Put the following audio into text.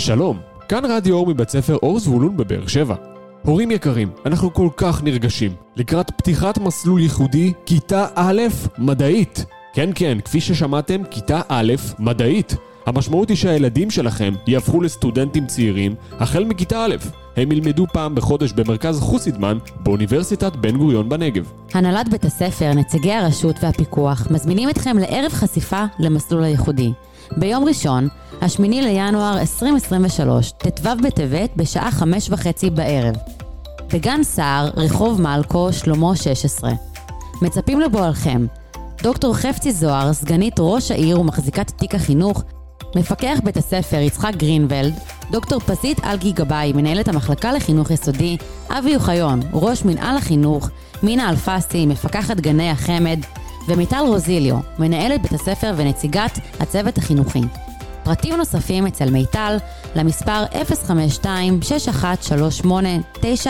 שלום, כאן רדיו אור מבית ספר אור זבולון בבאר שבע. הורים יקרים, אנחנו כל כך נרגשים. לקראת פתיחת מסלול ייחודי, כיתה א' מדעית. כן כן, כפי ששמעתם, כיתה א' מדעית. המשמעות היא שהילדים שלכם יהפכו לסטודנטים צעירים החל מכיתה א'. הם ילמדו פעם בחודש במרכז חוסידמן באוניברסיטת בן גוריון בנגב. הנהלת בית הספר, נציגי הרשות והפיקוח מזמינים אתכם לערב חשיפה למסלול הייחודי. ביום ראשון, השמיני לינואר 2023, ט"ו בטבת, בשעה חמש וחצי בערב. בגן סער, רחוב מלכו, שלמה 16. מצפים לבואלכם. דוקטור חפצי זוהר, סגנית ראש העיר ומחזיקת תיק החינוך, מפקח בית הספר יצחק גרינבלד, דוקטור פזית אלגי גבאי, מנהלת המחלקה לחינוך יסודי, אבי אוחיון, ראש מנהל החינוך, מינה אלפסי, מפקחת גני החמד, ומיטל רוזיליו, מנהלת בית הספר ונציגת הצוות החינוכי. פרטים נוספים אצל מיטל למספר 052-6138-947